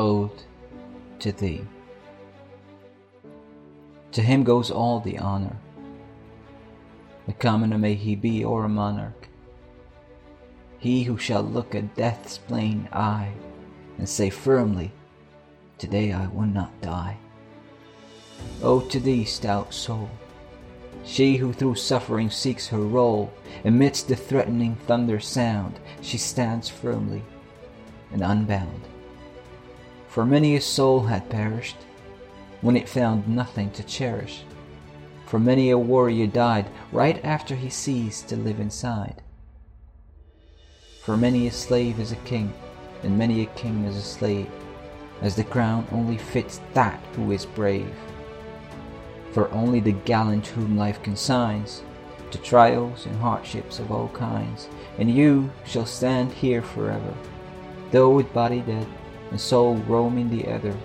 Ode to Thee. To him goes all the honor. A commoner may he be or a monarch. He who shall look at death's plain eye and say firmly, Today I will not die. O to thee, stout soul, she who through suffering seeks her role, amidst the threatening thunder sound, she stands firmly and unbound. For many a soul had perished when it found nothing to cherish. For many a warrior died right after he ceased to live inside. For many a slave is a king, and many a king is a slave, as the crown only fits that who is brave. For only the gallant whom life consigns to trials and hardships of all kinds, and you shall stand here forever, though with body dead and soul roaming the ether.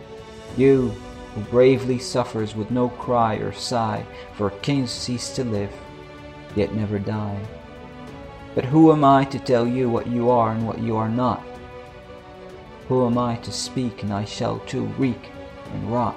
You who bravely suffers with no cry or sigh, for kings cease to live, yet never die. But who am I to tell you what you are and what you are not? Who am I to speak and I shall too reek and rot?